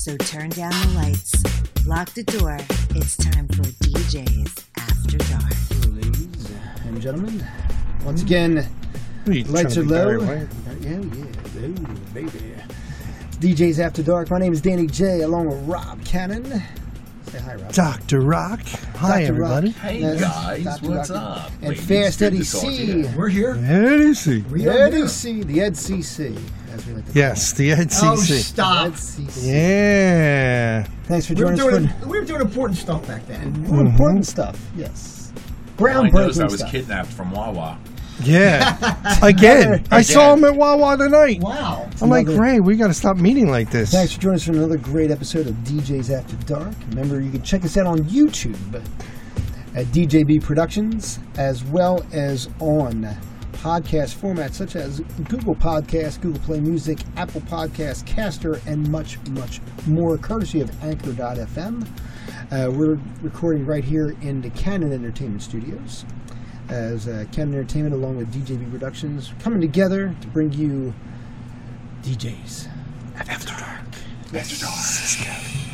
So turn down the lights, lock the door. It's time for DJs After Dark. Ladies and gentlemen, once again, you lights are trying to be Barry low. White? Yeah, yeah, ooh, baby. It's DJs After Dark. My name is Danny J, along with Rob Cannon. Say hi, Rob. Dr. Rock. Hi, Dr. Rock. everybody. Hey Yes, guys, Dr. what's Rock. up? And Ladies, Fast good Eddie to talk to C. We're here. Eddie We are Ed here. C, the Ed CC, as we like to Yes, the Oh, stop. Ed CC. yeah. Thanks for We were, joining us doing, for we were doing important stuff back then. Mm-hmm. more important stuff. Yes. All I know is Groundbreaking I was stuff. kidnapped from Wawa. Yeah. Again. I saw him at Wawa tonight. Wow. I'm like, Another- Ray, we got to stop meeting like this. Thanks for joining us for another great episode of DJs After Dark. Remember, you can check us out on YouTube at DJB Productions, as well as on podcast formats such as Google Podcasts, Google Play Music, Apple Podcasts, Caster, and much, much more, courtesy of Anchor.fm. Uh, we're recording right here in the Canon Entertainment Studios as uh, Canon Entertainment, along with DJB Productions, coming together to bring you DJs After Dark. After dark.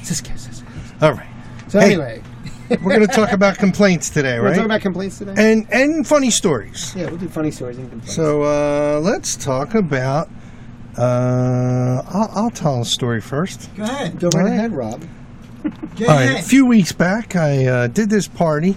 Siska, Siska. All right. So Hey. anyway, We're going to talk about complaints today, right? we're right? to about complaints today. and and funny stories. yeah, we'll do funny stories and complaints. So uh, let's talk about. Uh, I'll, I'll tell a story first. Go ahead. go right ahead, Rob. Go All right, ahead. a few weeks back, I uh, did this party.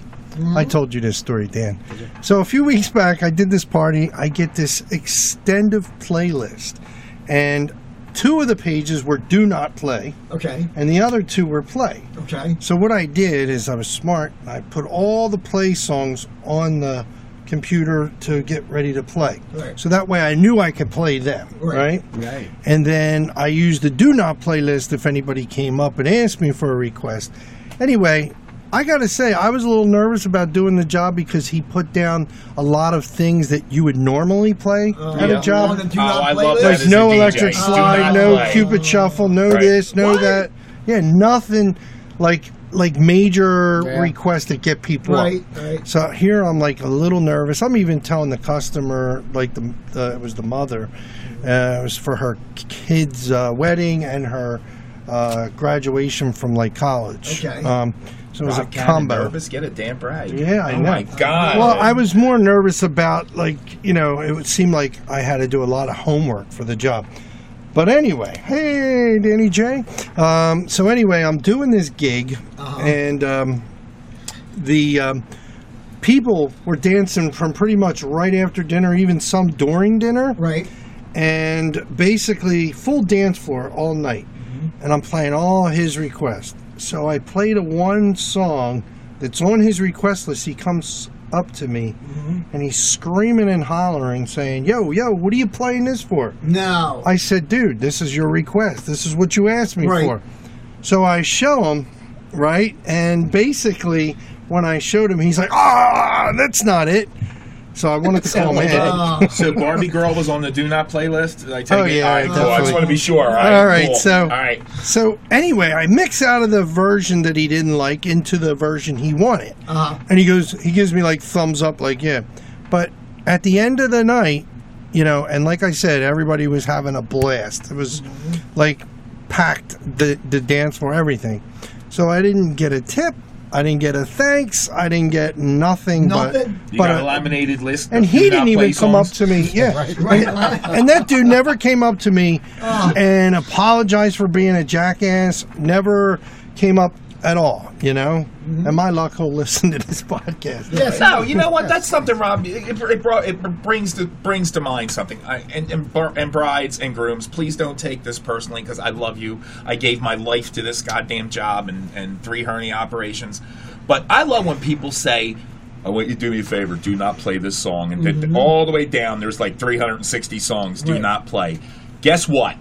I told you this story, Dan. So a few weeks back, I did this party. I get this extended playlist, and two of the pages were "Do Not Play," Okay. and the other two were "Play." Okay. So what I did is I was smart. I put all the play songs on the computer to get ready to play. Right. So that way I knew I could play them, Right. right? Right. And then I used the do not playlist if anybody came up and asked me for a request. Anyway, I got to say, I was a little nervous about doing the job because he put down a lot of things that you would normally play at yeah. a job. The Oh, I love list? that Like as a no DJ. electric Do slide, no play. cupid shuffle, no Right. this, no What? that. Yeah, nothing like like major Yeah. requests that get people up. Right. Right. So here I'm like a little nervous. I'm even telling the customer, like the, the it was the mother, uh, it was for her kid's uh, wedding and her uh, graduation from like college. Okay. Um, so it was a combo. Nervous? Get a damn brag. Yeah, I oh know. my god. Well, I was more nervous about like you know it would seem like I had to do a lot of homework for the job. But anyway, hey Danny J. Um, so anyway, I'm doing this gig, Uh-huh. and um, the um, people were dancing from pretty much right after dinner, even some during dinner, Right. and basically full dance floor all night. Mm-hmm. And I'm playing all his requests. So I played a one song that's on his request list. He comes up to me Mm-hmm. and he's screaming and hollering, saying, Yo, yo, what are you playing this for? No. I said, Dude, this is your request. This is what you asked me Right. for. So I show him, right? And basically, when I showed him, he's like, Ah, that's not it. So I wanted to call him Ed. Uh, so Barbie Girl was on the do not playlist. Did I take Oh, it? yeah, All right, cool. I just want to be sure. All right. All right, cool. so- all right. So anyway, I mix out of the version that he didn't like into the version he wanted. uh, And he goes, he gives me like thumbs up, like, yeah. But at the end of the night, you know, and like I said, everybody was having a blast. It was like packed the, the dance floor, everything. So I didn't get a tip. I didn't get a thanks. I didn't get nothing. Nothing? But, You but got a uh, laminated list. and he didn't even play come up to me. Yeah. right. And that dude never came up to me Oh. and apologized for being a jackass. Never came up at all, you know? Mm-hmm. And my luck, he'll listen to this podcast. Yes. No, you know what? That's something, Rob. It, it, brought, it brings to brings to mind something. I, and, and and brides and grooms, please don't take this personally because I love you. I gave my life to this goddamn job and, and three hernia operations. But I love when people say, "I want you to do me a favor. Do not play this song." And then mm-hmm. all the way down, there's like 360 songs. Do Right. not play. Guess what?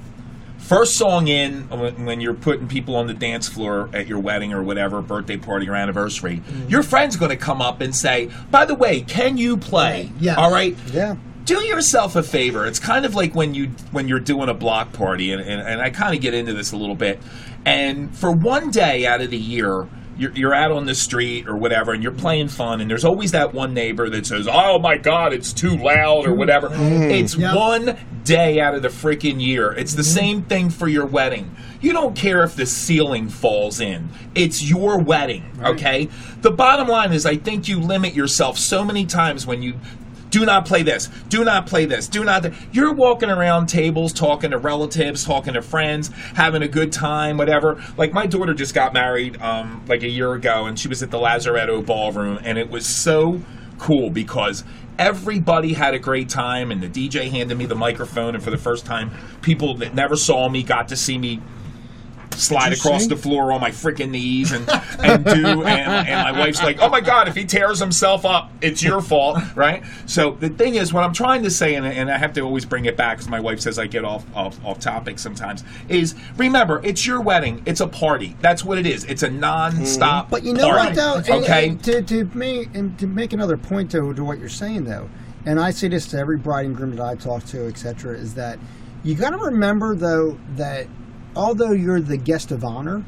First song in when when you're putting people on the dance floor at your wedding or whatever, birthday party or anniversary, mm-hmm. your friend's going to come up and say, "By the way, can you play?" Yes. All right. Yeah. Do yourself a favor. It's kind of like when you when you're doing a block party, and, and, and I kind of get into this a little bit. And for one day out of the year, you're, you're out on the street or whatever, and you're playing fun, and there's always that one neighbor that says, "Oh my God, it's too loud" or whatever. Mm-hmm. Mm-hmm. It's Yeah. one day out of the freaking year. It's the mm-hmm. same thing for your wedding. You don't care if the ceiling falls in. It's your wedding, okay? The bottom line is, I think you limit yourself so many times when you do not play this. Do not play this. Do not. th- You're walking around tables, talking to relatives, talking to friends, having a good time, whatever. Like my daughter just got married, um, like a year ago, and she was at the Lazaretto Ballroom, and it was so cool because everybody had a great time, and the DJ handed me the microphone, and for the first time, people that never saw me got to see me slide across the floor on my freaking knees and, and do and, and my wife's like oh my god if he tears himself up it's your fault right so the thing is what i'm trying to say and, and i have to always bring it back because my wife says i get off, off off topic sometimes is remember it's your wedding it's a party that's what it is it's a non-stop But you know party, what though? Okay and to to make and to make another point to, to what you're saying though, and I say this to every bride and groom that I talk to, etc., is that you got to remember though that although you're the guest of honor,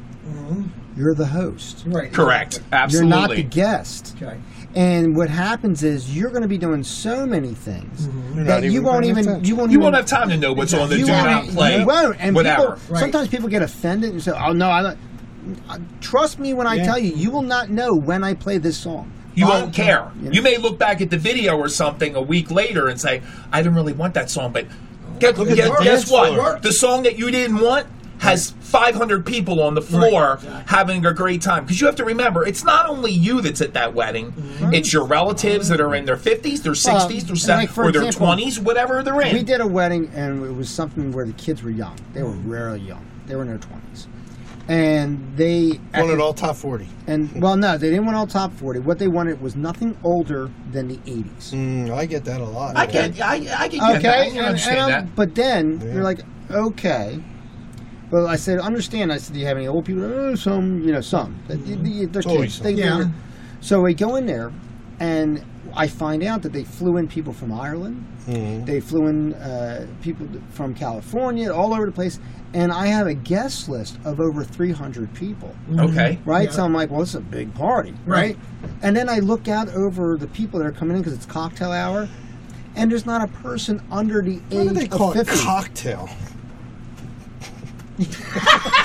you're the host. Right. correct exactly. absolutely You're not the guest. Okay. And what happens is you're going to be doing so many things You're that you won't even attention. you won't you even, won't have time to know what's on the you do won't- not play You won't. And whatever People, sometimes people get offended and say, "Oh no, I don't." uh, Trust me when I Yeah. tell you, you will not know when I play this song. You Well, won't care. you know. You may look back at the video or something a week later and say, "I didn't really want that song," but guess, Look at guess, the guess dance what? floor. The song that you didn't want has 500 people on the floor exactly. having a great time. Because you have to remember, it's not only you that's at that wedding; it's your relatives that are in their 50s, their 60s, their 70s, like, or their example, 20s, whatever they're in. We did a wedding, and it was something where the kids were young. They were really young. They were in their twenties, and they One at all top 40. and well, no, they didn't want all top forty. What they wanted was nothing older than the eighties. Mm, I get that a lot. I get. I, I can get that. I Okay, and- and that. I'm- but then Yeah. you're like, okay. Well, I said, understand. I said, do you have any old people? Oh, some, you know, some. They- they- They're always kids. They, some. they're- Yeah. So we go in there, and I find out that they flew in people from Ireland. Mhm. They flew in uh, people from California, all over the place. And I have a guest list of over 300 people Okay. right? Yeah. So I'm like, well, it's a big party, right? Right. And then I look out over the people that are coming in because it's cocktail hour, and there's not a person under the Why do age they call of it 50. cocktail?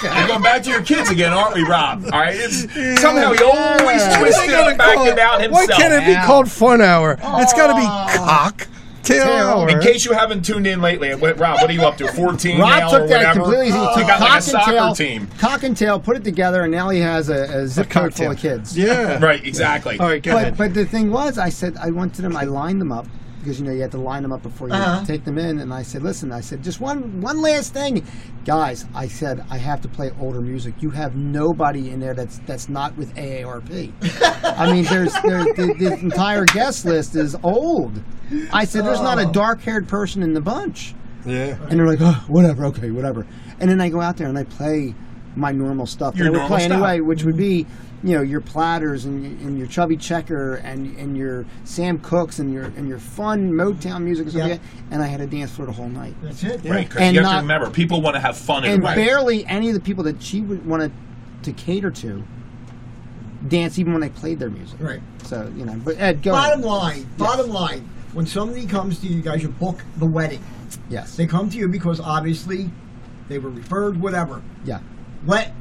We're going back to your kids again, aren't we, Rob? All right. It's, somehow he always Yeah. twists it back call it- about Why can't it be Ow. called fun hour? It's got to be ah. cocktail hour. In case you haven't tuned in lately, what, Rob, what are you up to? 14 Rob now or took that completely easy. He took got like cock a soccer and tail, team. cock and tail, put it together, and now he has a, a zip code full of kids. Yeah. Right, exactly. All right, go But, ahead. but the thing was, I said I went to them. I lined them up because you know you have to line them up before you Uh-huh. take them in. And I said, listen, I said just one one last thing, guys. I said I have to play older music. You have nobody in there that's that's not with AARP. I mean, there's, there's the, the entire guest list is old. I said there's not a Oh. dark haired person in the bunch. yeah. And they're like, oh, whatever, okay, whatever. And then I go out there and I play my normal stuff. Your that I would normal play stuff. anyway, which would be, you know, your platters and, and your chubby checker and, and your Sam Cookes and your and your fun Motown music and stuff Yeah. like that. And I had a dance floor the whole night. That's it. Right, because And you have to remember, people want to have fun at And a wedding. barely any of the people that she would wanted to cater to dance even when I played their music. Right. So, you know, but Ed, go Bottom ahead. line, bottom line, when somebody comes to you guys, you book the wedding. Yes. They come to you because obviously they were referred, whatever. Yeah. Let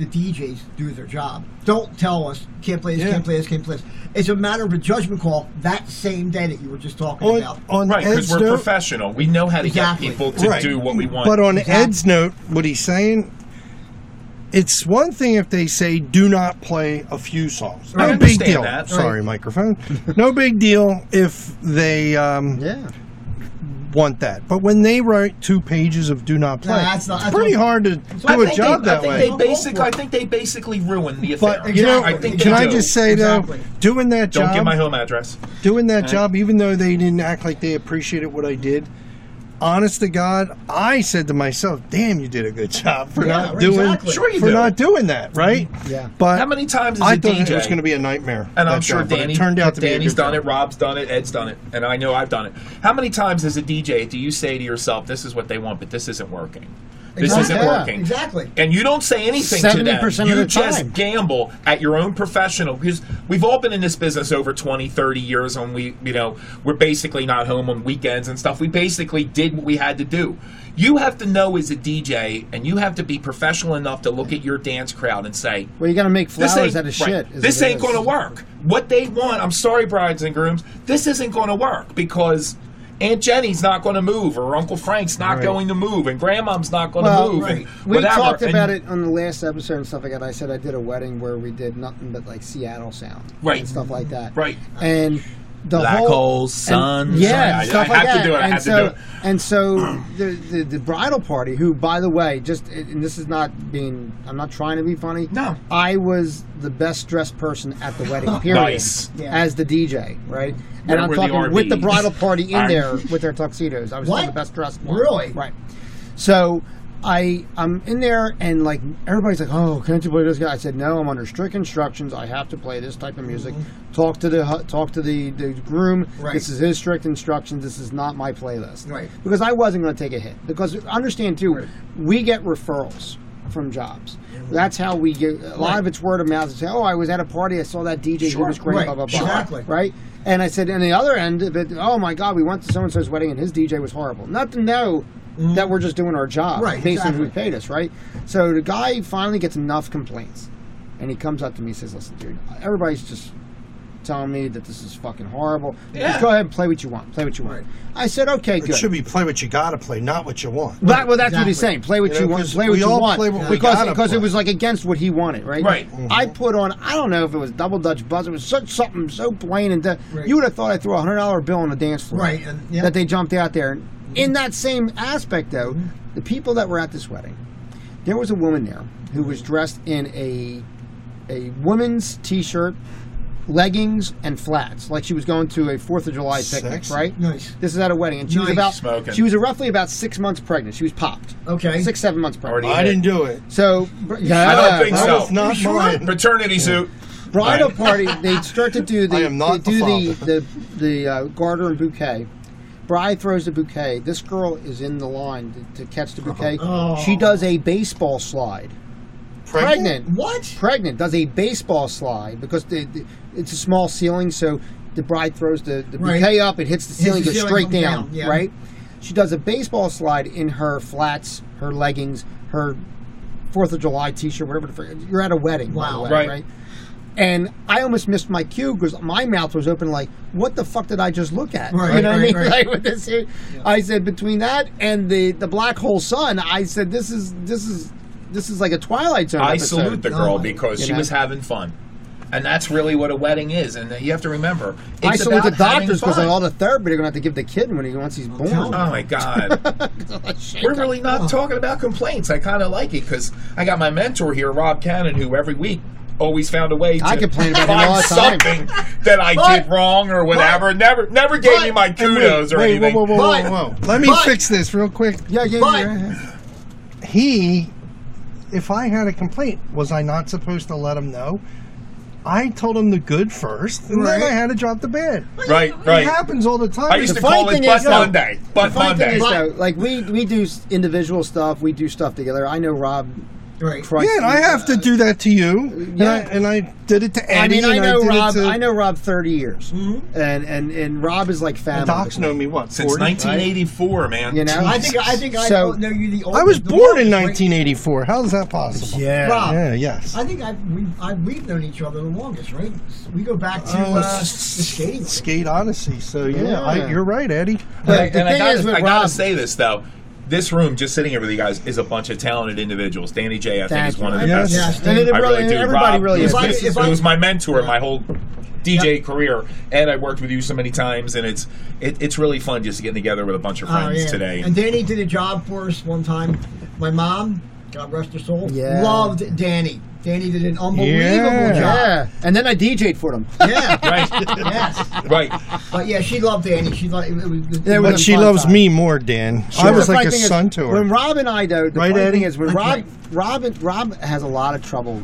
the DJs do their job. Don't tell us can't play this, Yeah. can't play this, can't play this. It's a matter of a judgment call that same day that you were just talking On, about. on Right, because we're note, professional. We know how to Exactly. get people to Right. do what we want. But on Exactly. Ed's note, what he's saying, it's one thing if they say do not play a few songs. I No big deal. that. Sorry, microphone. no big deal if they um, Yeah. Want that. But when they write two pages of do not play, that's not- it's that's pretty hard to I do a think job they, I think way. They Don't go basic, for it. I think they basically ruin the affair. But you know, I think can I do. just say Exactly. though, doing that Don't job, give my home address. doing that Right. job, even though they didn't act like they appreciated what I did. Honest to God, I said to myself, "Damn, you did a good job for Yeah, not doing exactly. Sure you for do. not doing that, right?" Yeah. But How many times is I a thought DJ? it was going to be a nightmare, And I'm sure job, Danny, it turned out to be a Danny's good done job. it, Rob's done it, Ed's done it, and I know I've done it. How many times as a DJ do you say to yourself, "This is what they want, but this isn't working"? This Exactly. isn't Yeah. working. Exactly. And you don't say anything to 70% them. of You the just time. gamble at your own professional because we've all been in this business over 20, 30 years and we, you know, we're basically not home on weekends and stuff. We basically did what we had to do. You have to know as a DJ and you have to be professional enough to look at your dance crowd and say, Well, you got to make flowers out of right. shit. is This ain't going to work. What they want, I'm sorry, brides and grooms, this isn't going to work because Aunt Jenny's not going to move, or Uncle Frank's not Right. going to move, and Grandmom's not going to Well, move, right. and We whatever. talked And- about it on the last episode and stuff like that. I said I did a wedding where we did nothing but like Seattle sound, Right. and stuff like that, Right. And the Black whole, holes, and- sun. yeah, I- stuff I like that. do it. I and to so, do it. And so the, the the bridal party, who by the way, just and this is not being, I'm not trying to be funny. No. I was the best dressed person at the wedding. Period. Nice. Yeah. As the DJ, right? Where and I'm were the talking with the bridal party in there with their tuxedos. I was the best dressed one. Really? Right. So I I'm in there and like everybody's like, oh, can't you play this guy? I said, no, I'm under strict instructions. I have to play this type of music. Mm-hmm. Talk to the talk to the, the groom. Right. This is his strict instructions. This is not my playlist. Right. Because I wasn't going to take a hit. Because understand too, Right. we get referrals from jobs. Mm-hmm. That's how we get a lot Right. of it's word of mouth. Say, oh, I was at a party. I saw that DJ. He Sure. was great. Right. Blah blah blah. Exactly. Right. And I said, on the other end of it, oh my God, we went to so and so's wedding and his DJ was horrible. Not to know that we're just doing our job Mm-hmm. Right, based on who paid us, right? So the guy finally gets enough complaints, and he comes up to me and says, "Listen, dude, everybody's just telling me that this is fucking horrible. Yeah. Just go ahead and play what you want. Play what you want." Right. I said, "Okay, It good." should be play what you gotta play, not what you want. That, well, that's what he's Exactly. saying. Play what You you, know, want. Play what you want. play what we because gotta it was like against what he wanted, right? Right. I put on. I don't know if it was double Dutch bus. It was such something so plain and. de- Right. You would have thought I threw a hundred dollar bill on the dance floor. Right, and- yeah. That they jumped out there. In that same aspect, though, the people that were at this wedding, there was a woman there who was dressed in a a woman's t-shirt, leggings, and flats, like she was going to a Fourth of July picnic, Sexy. right? Nice. This is at a wedding, and she was Nice. about Smoking. she was roughly about six months pregnant. She was popped. Okay. Six, seven months pregnant. Already I didn't do it. So, br- yeah, I don't think That so. was not sure? mine. Paternity suit. Bridal Right. party. They start to do the. I am not they do the the the, the uh, garter and bouquet. Bride throws the bouquet. This girl is in the line to, to catch the bouquet. Oh. She does a baseball slide. Pregnant. What? Pregnant does a baseball slide because the, the, it's a small ceiling, so the bride throws the, the Right. bouquet up. It hits the Hits ceiling, the goes ceiling, straight down. down, yeah. Right. She does a baseball slide in her flats, her leggings, her Fourth of July T-shirt, whatever. The, you're at a wedding, by the Wow. way, Right. right? And I almost missed my cue because my mouth was open, like, "What the fuck did I just look at?" Right, you know what I mean? right. Like, with this here, I said between that and the the black hole sun, I said this is this is this is like a Twilight Zone. I episode. salute the girl Oh, because she know. was having fun. And that's really what a wedding is. And you have to remember, it's I salute the about having doctors because fun. all the therapy they're going to have to give the kid when he once he's born. tell Oh my God. We're really not oh. talking about complaints. I kind of like it because I got my mentor here, Rob Cannon, who every week always found a way to I complain about find all the time. something that I But- did wrong or whatever. never, never gave but- me my And kudos or Wait, anything. whoa, whoa, whoa, But- whoa, whoa. Let me but- fix this real quick. Yeah, yeah, But- yeah. He, if I had a complaint, was I not supposed to let him know? I told him the good first, and then I had to drop the bad. Right, It right. It happens all the time. I used The to call it thing Butt is, Monday. Butt The funny thing Monday. is, though, like we we do individual stuff, we do stuff together. I know Rob. Right. Christ, yeah, and I have to do that to you. Yeah. and, I, and I did it to Eddie. I Eddie. mean, I know did it Rob. to- I know Rob thirty years, Mm-hmm. and and and Rob is like family. And Docs know me what Since 40? 1984, man. You know? I think I think I So- know you the oldest. I was born in 1984. How is that possible? Yeah. Rob, Yeah. Yes. I think I've, we, I, we've known each other the longest, right? We go back to Oh, uh, the skating. Skate Odyssey. So yeah, Yeah. I, you're right, Eddie. But and the and I gotta, is with I gotta Rob- say this though. This room, just sitting here with you guys, is a bunch of talented individuals. Danny J, I think, Thank is one of the you. Yes. best. Yes, And it I really, really do. everybody Rob, really is is. If I- this- if it was my mentor my whole DJ Yep. career, and I worked with you so many times, and it's it, it's really fun just getting together with a bunch of Oh, friends yeah. today. And Danny did a job for us one time. My mom, God rest her soul, Yeah. loved Danny. Danny did an unbelievable Yeah. job. Yeah, and then I DJ'd for them. Yeah. right, yes. right. But yeah, she loved Danny. She loved it. was, it It was But she loves time. me more, Dan. I was like a thing is, son to her. When Rob and I, though, the Right, funny thing Eddie? is when Rob. Rob, Rob has a lot of trouble.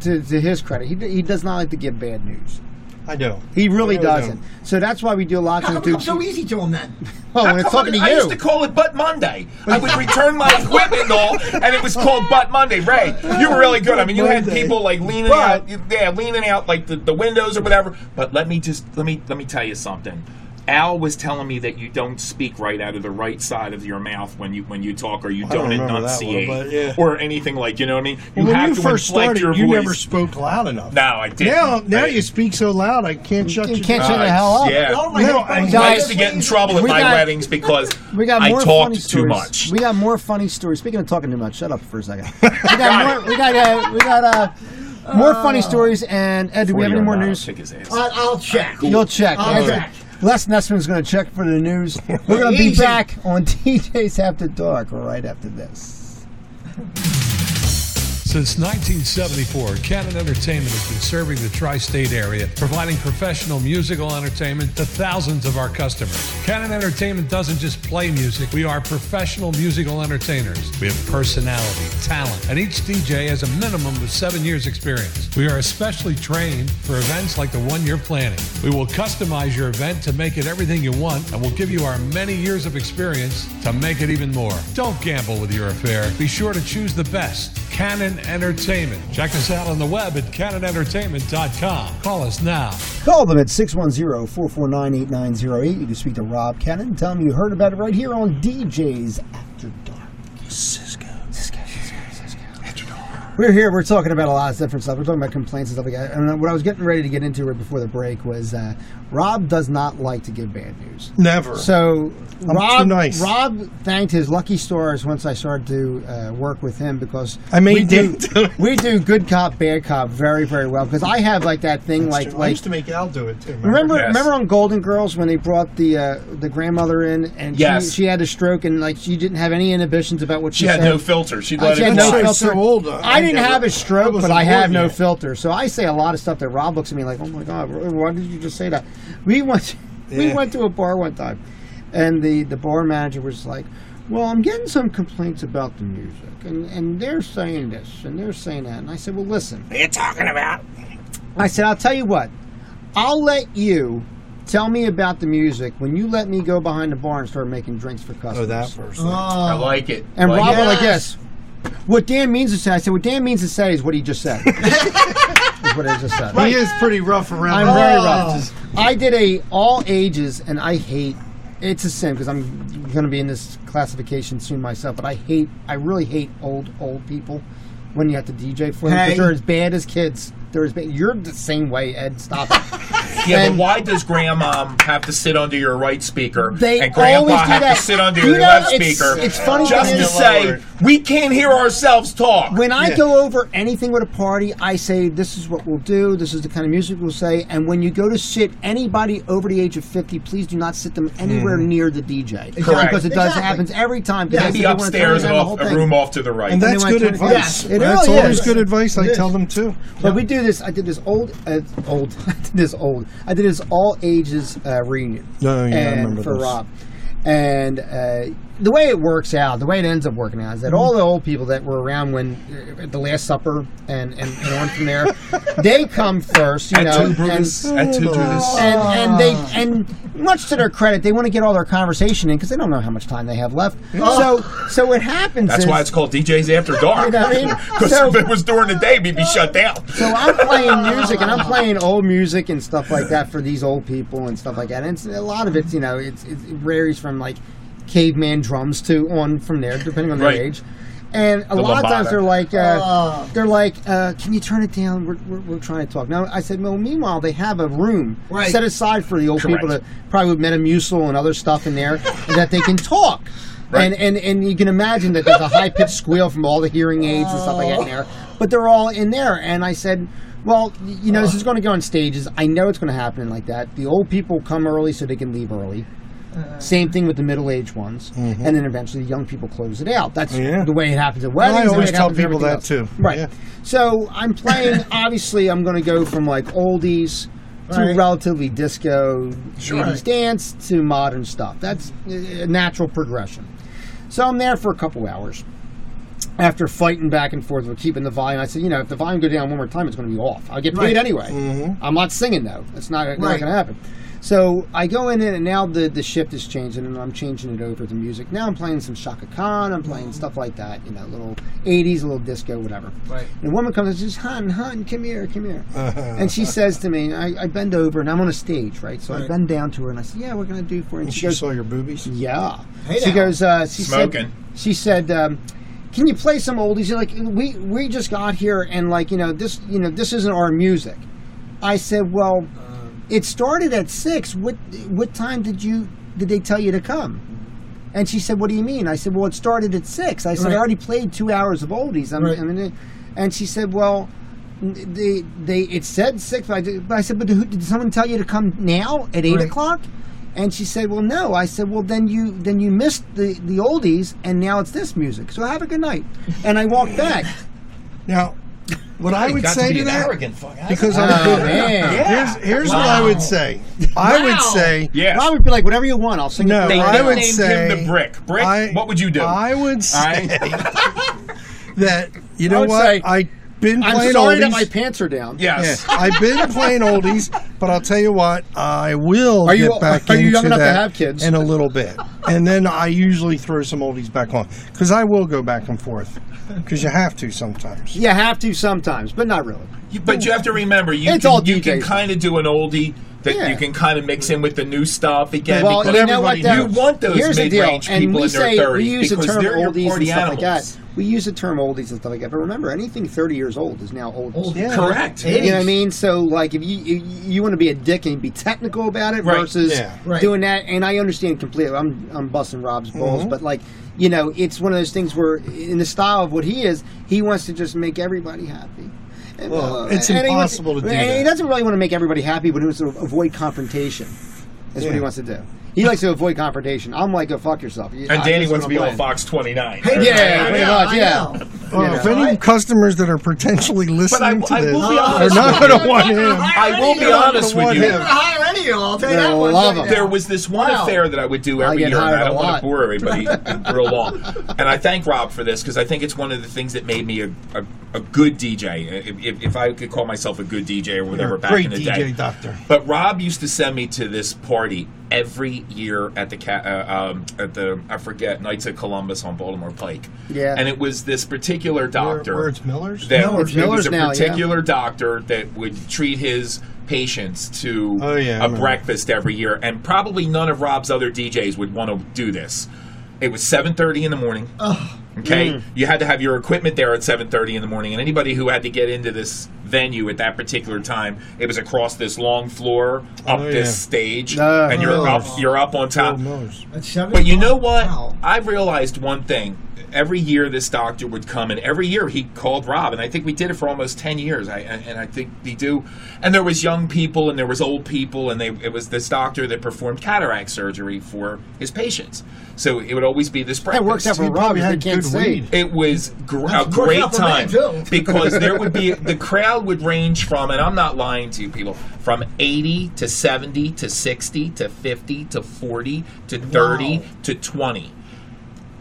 To, to his credit, he, he does not like to give bad news. I do. He really I really doesn't. do. So that's why we do a lot How of come things. it's so easy to him then? Oh, when it's come talking to you. I used you. to call it Butt Monday. I would return my equipment and all, and it was called Butt Monday. Ray, you were really good. I mean, you had Monday. people like leaning But- out, yeah, leaning out like the, the windows or whatever. But let me just let me let me tell you something. Al was telling me that you don't speak right out of the right side of your mouth when you when you talk, or you I don't don't, remember that one, enunciate, but yeah. or anything like you know what I mean. You Well, when have you to first inflect started, your you voice. never spoke loud enough. No, I didn't. Now, now I- you speak so loud, I can't shut You you can't down. shut the hell up. Yeah. Oh, my No, I- I used to get in trouble at we my got- weddings because We got I more talked funny too stories. much. We got more funny stories. Speaking of talking too much, shut up for a second. We got more. We got. Uh, we got uh, more funny stories. And Ed, do we have any more news? Kick his ass. I'll, I'll check. You'll check. I'll Ed- check. Les Nessman's going to check for the news. We're going to be back on DJs After Dark right after this. Since 1974, Canon Entertainment has been serving the tri state area, providing professional musical entertainment to thousands of our customers. Canon Entertainment doesn't just play music, we are professional musical entertainers. We have personality, talent, and each DJ has a minimum of seven years' experience. We are especially trained for events like the one you're planning. We will customize your event to make it everything you want, and we'll give you our many years of experience to make it even more. Don't gamble with your affair. Be sure to choose the best. Canon Entertainment. Check us out on the web at canonentertainment.com. Call us now. Call them at 610-449-8908. You can speak to Rob Cannon tell him you heard about it right here on DJs After Dark. Cisco. Cisco. Cisco. Cisco. After Dark. We're here. We're talking about a lot of different stuff. We're talking about complaints and stuff like that. And what I was getting ready to get into right before the break was uh, Rob does not like to give bad news. Never. So I'm Rob, too nice. Rob thanked his lucky stars once I started to uh, work with him because I made we do, do we do good cop bad cop very very well because I have like that thing like I like used to make Al do it too. Remember, Yes. remember on Golden Girls when they brought the uh, the grandmother in and Yes. she, she had a stroke and like she didn't have any inhibitions about what she, She had said. no filter. She I let had it no filter. so old, uh, I didn't never- have a stroke, but I have born no filter. So I say a lot of stuff that Rob looks at me like, "Oh my god, why did you just say that?" We went we Yeah. went to a bar one time, and the the bar manager was like. Well, I'm getting some complaints about the music, and, and they're saying this, and they're saying that. And I said, well, listen. What are you talking about? I said, I'll tell you what. I'll let you tell me about the music when you let me go behind the bar and start making drinks for oh, customers. Oh, that first. I Oh, like it. And like Rob it. went like this. What Dan means to say, I said, what Dan means to say is what he just said. is what I just said. He is pretty rough around. I'm the very edges. rough. Just- I did a all ages, and I hate. It's a sin because I'm going to be in this classification soon myself. But I hate. I really hate old old people when you have to DJ for them Hey. they're as bad as kids. They're as bad. You're the same way, Ed. Stop it. Yeah, And- but why does grandmom um, have to sit under your right speaker They and grandpa always do have that. to sit under You your know, left it's- speaker it's funny just thing to is- say we can't hear ourselves talk? When I Yeah. go over anything with a party, I say this is what we'll do. This is the kind of music we'll say. And when you go to sit anybody over the age of fifty, please do not sit them anywhere near the DJ Correct. because it does Exactly. happens every time. Yeah, because Maybe they wanna upstairs down and the whole off, a room off to the right. And they that's went good to- advice. Yes, it that's really always is. good advice. I tell them too. But we do this. I did this old, uh, old. I did this old. I did this all ages uh, reunion. Oh, yeah, I remember for this. Rob. And uh, the way it works out, the way it ends up working out, is that all the old people that were around when uh, at the Last Supper and, and, and on from there, they come first, you At know, two and, At two and and they and much to their credit, they want to get all their conversation in because they don't know how much time they have left. So so what happens That's is why it's called DJs After Dark. You know what I mean? Because So- if it was during the day, we'd be shut down. So I'm playing music and I'm playing old music and stuff like that for these old people and stuff like that. And it's, a lot of it's you know it's, it's, it varies from like caveman drums to on from there depending on their Right. age. And a The lot of times they're like, uh, Oh. they're like, uh, can you turn it down? We're, we're, we're trying to talk. Now I said, well, meanwhile they have a room Right. set aside for the old people Correct. to probably with Metamucil and other stuff in there that they can talk. Right. And, and and you can imagine that there's a high pitched squeal from all the hearing aids and stuff like that in there. But they're all in there. And I said, well, you know, this is going to go on stages. I know it's going to happen like that. The old people come early so they can leave early. Uh-huh. Same thing with the middle aged ones. Mm-hmm. And then eventually the young people close it out. That's Yeah. the way it happens at weddings. I always tell people that else. too. Right. Yeah. So I'm playing, obviously, I'm going to go from like oldies to Right. relatively disco, Sure. 80s dance to modern stuff. That's uh, a natural progression. So I'm there for a couple hours. after fighting back and forth with keeping the volume, I said, you know, if the volume go down one more time, it's going to be off. I'll get paid Right. anyway. Mm-hmm. I'm not singing though. It's not, not going to happen. So I go in and now the, the shift is changing and I'm changing it over to music. Now I'm playing some Chaka Khan. I'm playing stuff like that, you know, little 80s, a little disco, whatever. Right. And a woman comes and says, Hun, Hun, come here, come here. and she says to me, I, I bend over and I'm on a stage, right? So I bend down to her and I said, Yeah, we're going to do for you. And she she goes, saw your boobies. Yeah. Hey she now. goes, uh, she Smoking. said, she said, um, can you play some oldies? You're like, we, we just got here and like, you know, this, you know, this isn't our music. I said, well, it started at six. What, what time did you, did they tell you to come? And she said, "What do you mean?" I said, "Well, it started at 6. I said, Right. "I already played two hours of oldies." I'm, Right. I mean, and she said, "Well, they they it said six, but I, did, but I said, but who, did someone tell you to come now at eight Right. o'clock?" And she said, "Well, no." I said, "Well, then you then you missed the the oldies, and now it's this music. So have a good night." And I walked back. Now, what I You would say to, to that, arrogant fuck. because Oh, I'm man. here's here's what I would say. I would say yeah. I would be like, "Whatever you want, I'll sing." No, it They I would nicknamed say him the Brick. Brick, I- what would you do? I would say that you know would what say, I've been I'm playing sorry oldies. that my pants are down. yes. Yeah, I've been playing oldies, but I'll tell you what, I will Are you- get back are you into young enough to that have kids? in a little bit, and then I usually throw some oldies back on because I will go back and forth because you have to sometimes. You have to sometimes, but not really. You- But you have to remember, you It's can, you can DJs. kind of do an oldie that Yeah. you can kind of mix in with the new stuff again. Well, because you know what? everybody though? you want those Here's the deal, mid-range and people we in their say 30s we use the because term they're oldies and stuff animals. like that. We use the term oldies and stuff like that, but remember, anything 30 years old is now oldies. Old. Yeah. Correct. You know what I mean? So, like, if you you, you want to be a dick and be technical about it Right. versus Yeah. Right. doing that, and I understand completely. I'm I'm busting Rob's balls, Mm-hmm. but like, you know, it's one of those things where, in the style of what he is, he wants to just make everybody happy. And, Well, uh, it's and he wants- impossible to do And he doesn't really want to make everybody happy, but he wants to avoid confrontation. That's what he wants to do. He likes to avoid confrontation. I'm like, go fuck yourself. And I- Danny wants to be on. Fox 29. Hey, Yeah, pretty know, much, yeah. know. Well, if know. any customers that are potentially listening I to this will be are honest not going to want him. I will be honest with want you. I'm gonna hire any of you. I'll tell you that one love thing. There was this one Wow. affair that I would do every get year, and hired I a don't want to bore everybody real long. And I thank Rob for this because I think it's one of the things that made me a, a, a good DJ. If, if, if I could call myself a good DJ or whatever back Great in the DJ day. doctor. But Rob used to send me to this party every year at the ca- uh, um, at the I forget Knights of Columbus on Baltimore Pike. Yeah. and it was this particular doctor where it's Miller's. that Miller's. it was Miller's a now, yeah. particular doctor that would treat his patients to Oh, yeah, a breakfast every year, and probably none of Rob's other DJs would want to do this. It was seven thirty in the morning. Okay, Mm. you had to have your equipment there at seven thirty in the morning, and anybody who had to get into this venue at that particular time, it was across this long floor up Oh, this yeah. stage, Uh, and you're up, you're up on top. Old Miller's. At seven But you know what? Wow. I realized one thing. Every year, this doctor would come, and every year he called Rob, and I think we did it for almost ten years. I and, and I think we do. And there was young people, and there was old people, and they it was this doctor that performed cataract surgery for his patients. So it would always be this breakfast. That works out for Rob. probably if They had can't good see. weed. It was gr- a great out for me, time because there would be the crowd would range from, and I'm not lying to you, people, from 80 to 70 to 60 to 50 to 40 to 30 Wow. to 20,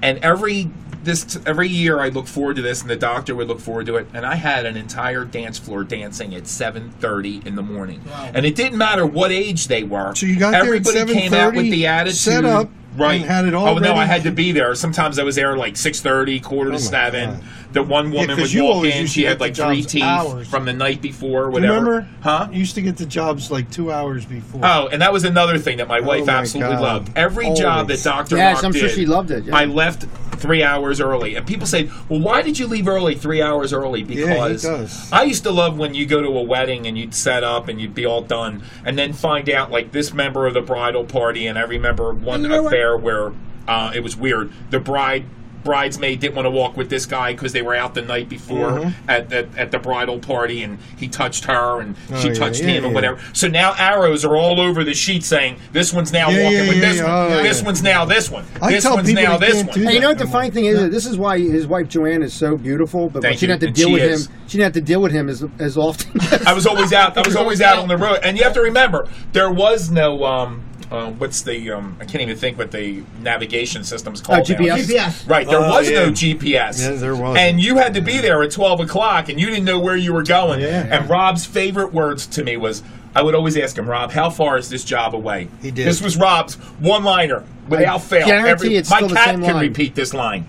and every this every year I look forward to this, and the doctor would look forward to it, and I had an entire dance floor dancing at 7:30 in the morning, Wow. and it didn't matter what age they were. So you got there at everybody came out with the attitude. set up, Right, and had it all Oh no, I had to be there. Sometimes I was there like six thirty, quarter to Oh, my seven. God. The one woman 'cause would you walk in. She had like three jobs teeth hours. from the night before, whatever. Remember? Huh? You used to get the jobs like two hours before. Oh, and that was another thing that my oh, wife my absolutely God. loved. Every job that Dr. Yes, Rock I'm sure did, she loved it, yeah. I left three hours early. And people say, well, why did you leave early, three hours early? Because does. I used to love when you go to a wedding and you'd set up and you'd be all done and then find out like this member of the bridal party. And I remember one You know what? affair where uh, it was weird. The bride bridesmaid didn't want to walk with this guy because they were out the night before Mm-hmm. at, at, at the bridal party and he touched her and Oh, she yeah, touched yeah, him and whatever so now arrows are all over the sheet saying this one's now Yeah, walking yeah, with yeah, this yeah. one Oh, this yeah. one's now this one I this tell one's people now this one do Hey, you know what the funny thing is? This is why his wife Joanne is so beautiful, but Thank she didn't have to And deal with is. him. She didn't have to deal with him as as often. I was always out I was always out on the road and you have to remember there was no um uh, what's the um, I can't even think what the navigation system's called. now. GPS. GPS. Right, there Oh, was yeah. no GPS. Yeah, there wasn't. And you had to be there at 12 o'clock, and you didn't know where you were going. Yeah. And Rob's favorite words to me was, I would always ask him, Rob, how far is this job away? He did. This was Rob's one-liner, without fail. guarantee it's my still the cat same can line. repeat this line.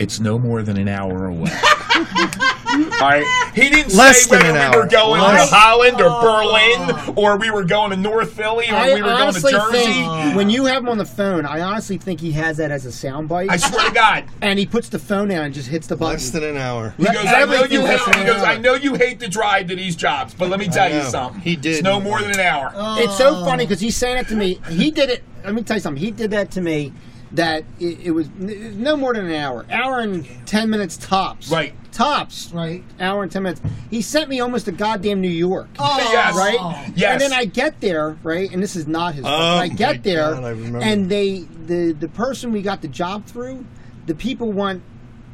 It's no more than an hour away. All right. He didn't Less say than whether an we were hour. going Less- to Holland or oh. Berlin or we were going to North Philly or I we were going to honestly Jersey. think when you have him on the phone, I honestly think he has that as a soundbite, I swear to God. and he puts the phone down and just hits the button. Less than an hour. He goes, I know you Everything hate. less than He an goes, hour. I know you hate to drive to these jobs, but let me tell you know. something. He did. It's no more than an hour. It's so funny because he's saying it to me. He did it. Let me tell you something. He did that to me. That it, it was n- no more than an hour, hour and ten minutes tops. Right. Tops. Right. Hour and ten minutes. He sent me almost to goddamn New York. Oh, yes. Right. Yes. And then I get there, right, and this is not his fault. Oh, I get my there, God, I remember. and they the the person we got the job through, the people went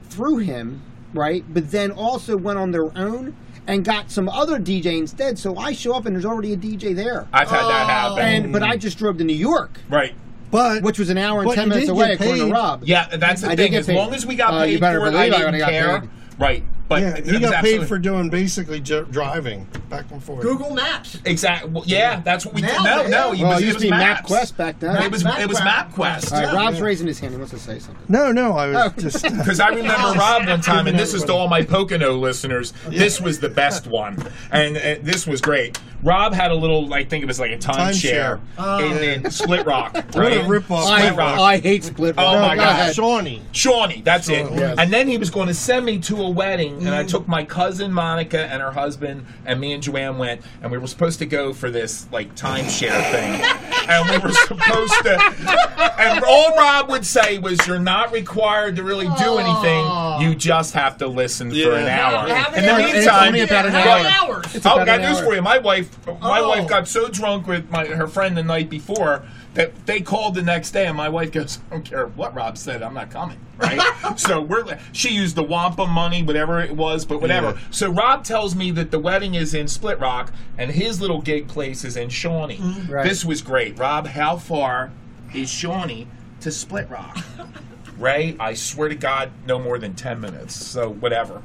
through him, right, but then also went on their own and got some other DJ instead. So I show up and there's already a DJ there, I've had that oh. happen. and but I just drove to New York, right. But which was an hour and ten minutes away, get according to. Rob. Yeah, that's the I did thing. get As paid. long as we got Uh, you paid better for it, I believe I didn't would've got care. paid. Right. But yeah, it he was got paid absolutely- for doing basically ju- driving back and forth. Google Maps. Exactly. Well, yeah, that's what we did. Nailed No, it. no. He Well, was, it it used was to be maps. MapQuest back then. It was it was MapQuest. All right, Yeah. Rob's raising his hand. He wants to say something. No, no, I was Oh. just. Because I remember Rob one time, and this is to all my Pocono listeners. This was the best one, and uh, this was great. Rob had a little, I think it was like a timeshare Timeshare. in, in Split Rock. What a ripoff. I, Split Rock. I hate Split Rock. Oh, Rock. my Go God. Shawnee. Shawnee, that's it. Yes. And then he was going to send me to a wedding, and I Mm. took my cousin Monica and her husband, and me and Joanne went, and we were supposed to go for this like timeshare thing, and we were supposed to. And all Rob would say was, "You're not required to really do anything. You just have to listen for an Yeah. hour." Have In the an hour. It's meantime, only about an How hour. many hours? It's Oh, about got news hour. for you. My wife, my Oh. wife got so drunk with my her friend the night before that they called the next day, and my wife goes, "I don't care what Rob said, I'm not coming." Right? so we're she used the Wampa money, whatever it was, but whatever. Yeah. So Rob tells me that the wedding is in Split Rock, and his little gig place is in Shawnee. Mm-hmm. Right. This was great, Rob. How far is Shawnee to Split Rock? Ray, I swear to God, no more than ten minutes. So whatever.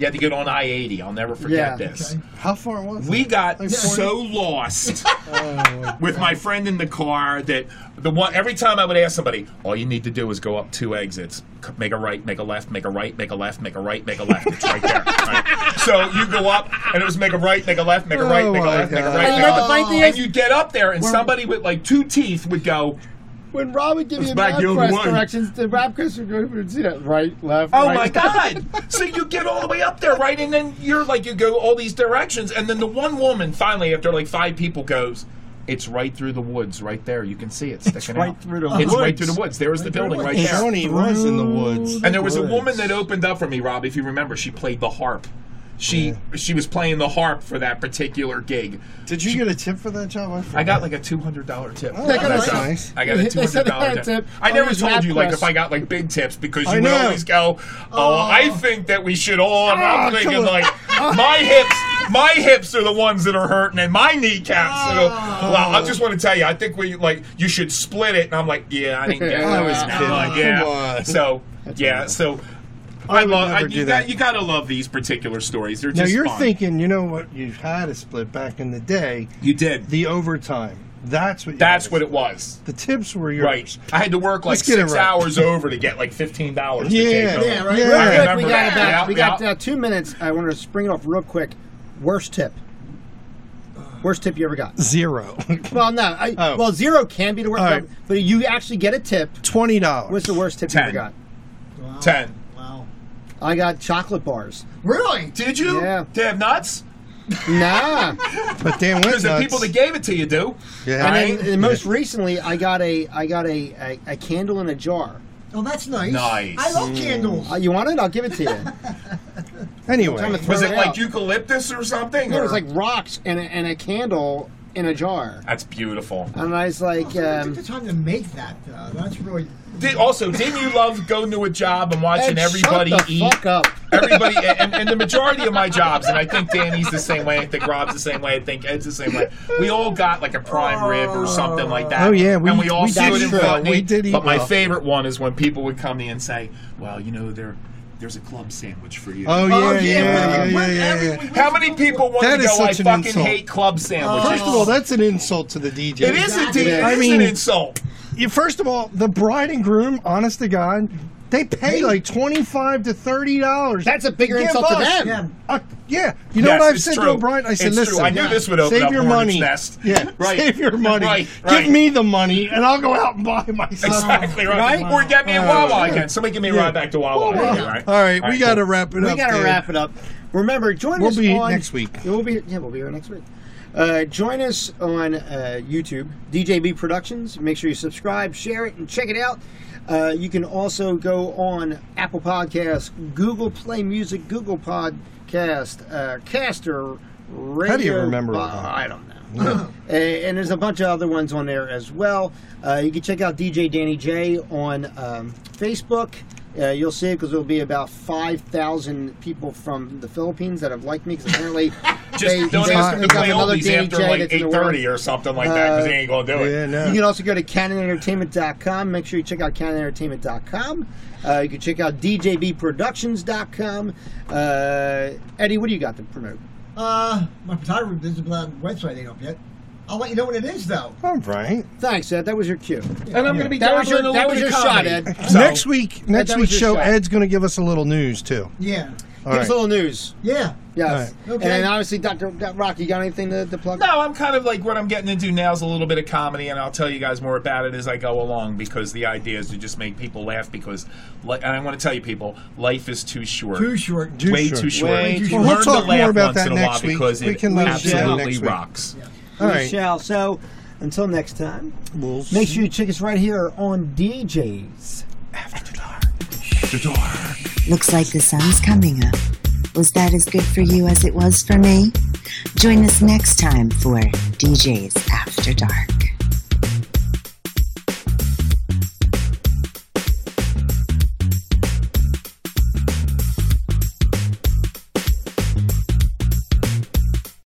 You had to get on I eighty. I'll never forget Yeah. this. How far was We it? got Like so lost with my friend in the car that the one every time I would ask somebody, all you need to do is go up two exits, c- make a right, make a left, make a right, make a left, make a right, make a left. It's right there. right? So you go up, and it was make a right, make a left, make a right, Oh make a my left, make a God. right. And you make know a what the funny thing and is? you get up there, and somebody with like two teeth would go, When Rob would give It's you back the other MapQuest directions, the MapQuest would go would see that right, left. Oh right. my god! so you get all the way up there, right? And then you're like, you go all these directions, and then the one woman finally, after like five people, goes, "It's right through the woods, right there. You can see it sticking right out. through the It's right through the woods. There's the building right there." Shawnee was in the woods. And there was a woman that opened up for me, Rob. If you remember, she played the harp. She she was playing the harp for that particular gig. Did you get a tip for that job? I, I got like a two hundred dollar tip. Oh, for that's nice. nice. I got a They two said hundred they dollar had a tip. tip I never told you like if I got like big tips because I you would know. always go, "Oh, I think that we should all." And Ah, I'm thinking like my hips, my hips are the ones that are hurting, and my kneecaps. So, Ah. well, I just want to tell you, I think we like you should split it. And I'm like, yeah, I didn't get. I that. was I'm kidding. like, yeah. Come on. So yeah, so. I, would love. I, you, got, you gotta love these particular stories. They're Now just you're fun. thinking, you know what? You had a split back in the day. you did. The overtime. That's what. You That's what it was. The tips were yours. Right. I had to work like Let's get it six right. hours over to get like fifteen dollars. Yeah. to. Yeah, right. Yeah. Real I quick, we got about Yeah, we got yeah. uh, two minutes. I want to spring it off real quick. Worst tip. Worst tip you ever got? Zero. Well, no. I, Oh. Well, zero can be the worst, All right. but you actually get a tip. Twenty dollars. What's the worst tip you ever got? Wow. Ten. Wow. I got chocolate bars. Really? Did you? Yeah. They have nuts? Nah. But Dan Because went the nuts. people that gave it to you do. Yeah. and Right? then and most recently, I got a I got a, a, a candle in a jar. Oh, that's nice. Nice. I love candles. Uh, you want it? I'll give it to you. Anyway, I'm gonna throw Was it it like out. eucalyptus or something? It or- was like rocks and a, and a candle in a jar. That's beautiful. And I was like, I um, took the time to make that. Uh, that's really. Did, also, didn't you love going to a job and watching "Ed, everybody shut the eat? fuck up. everybody, and, and the majority of my jobs, and I think Danny's the same way. I think Rob's the same way. I think Ed's the same way. We all got like a prime rib or something like that. Oh, yeah, we- and we all we stood did in front. We did eat But my favorite one is when people would come to me and say, "Well, you know, there, there's a club sandwich for you." Oh yeah, Oh, yeah, yeah, yeah, we- yeah, yeah, every- yeah. How many people want That to go? I such an fucking insult. hate club sandwiches. First of all, that's an insult to the DJ. it is indeed. It I mean, an insult. you, first of all, the bride and groom, honest to God, they pay like twenty-five to thirty dollars. That's a bigger insult to them. Yeah. Uh, yeah, you know Yes, what I've said true. to O'Brien? I said, It's listen, true. I knew this would open save up your money. Nest. Yeah, Right. save your money. Right, right. Give me the money, and I'll go out and buy myself. Exactly right. Right? Or get me a Uh, Wawa yeah. again. Somebody give me a Yeah. ride back to Wawa. Well, again, right? All right, we got to wrap it up. We got to wrap it up. Remember, join We'll us be on next week. We'll be yeah, we'll be here next week. Uh, join us on uh, YouTube, DJB Productions. Make sure you subscribe, share it, and check it out. Uh, you can also go on Apple Podcasts, Google Play Music, Google Podcast, uh, Caster, Radio. How do you remember uh, that? I don't know. And there's a bunch of other ones on there as well. Uh, you can check out DJ Danny J on um, Facebook. Uh, you'll see it because there'll be about 5,000 people from the Philippines that have liked me because apparently Just they, don't they- ask him to got play another oldies Danny after like that's in the world. or something like that because he Uh, ain't gonna do it. Yeah, no. You can also go to canonentertainment.com. Make sure you check out canonentertainment.com. Uh, you can check out djbproductions.com. Uh, Eddie, what do you got to promote? Uh, my photography business website ain't up yet. I'll let you know when it is, though. All right. Thanks, Ed. That was your cue. And I'm going to be That was your, dabbling a that was your shot. Ed. So- next week, next week's show, shot. Ed's going to give us a little news too. Yeah. All Give us a little news. Yeah. Yes. All right. And obviously, Dr. Dr. Uh, Rock, you got anything to, to plug? No, I'm kind of like what I'm getting into now is a little bit of comedy, and I'll tell you guys more about it as I go along because the idea is to just make people laugh. Because, li- and I want to tell you, people, life is too short. Too short. Too way short. too short. Way too You short. We'll learn talk to laugh more about once that in a while next week. because We it can let absolutely next week. Rocks. All we right. shall. So, until next time, We'll make sure you check us right here on DJs. After Dark. After Dark. Looks like the sun's coming up. Was that as good for you as it was for me? Join us next time for DJs After Dark.